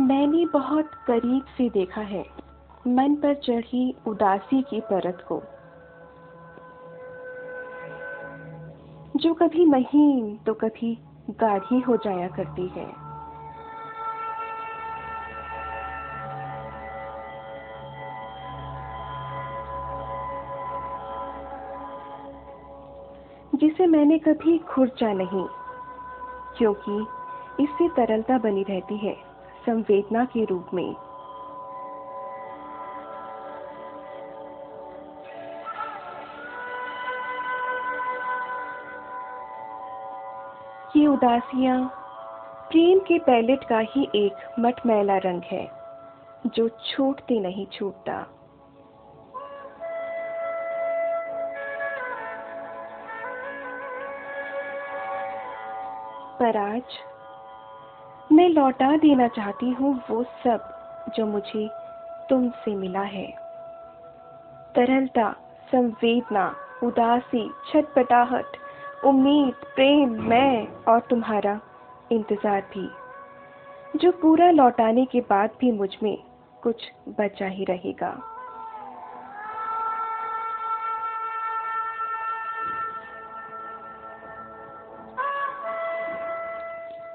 मैंने बहुत करीब से देखा है। मन पर चढ़ी उदासी की परत को। जो कभी महीन तो कभी गाढ़ी हो जाया करती है। जिसे मैंने कभी खुर्चा नहीं, क्योंकि इससे तरलता बनी रहती है। संवेदना के रूप में। ये उदासियाँ प्रेम के पैलेट का ही एक मटमैला रंग है, जो छूटते नहीं छूटता। पर आज मैं लौटा देना चाहती हूँ वो सब जो मुझे तुमसे मिला है। तरलता, संवेदना, उदासी, छटपटाहट, उम्मीद, प्रेम, मैं और तुम्हारा इंतज़ार भी। जो पूरा लौटाने के बाद भी मुझमें कुछ बचा ही रहेगा।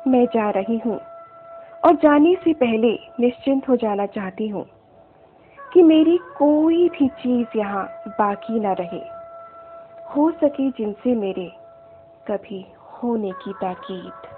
मैं जा रही हूँ। और जाने से पहले निश्चिंत हो जाना चाहती हूँ कि मेरी कोई भी चीज़ यहाँ बाकी ना रहे। हो सके जिनसे मेरे कभी होने की ताकीद।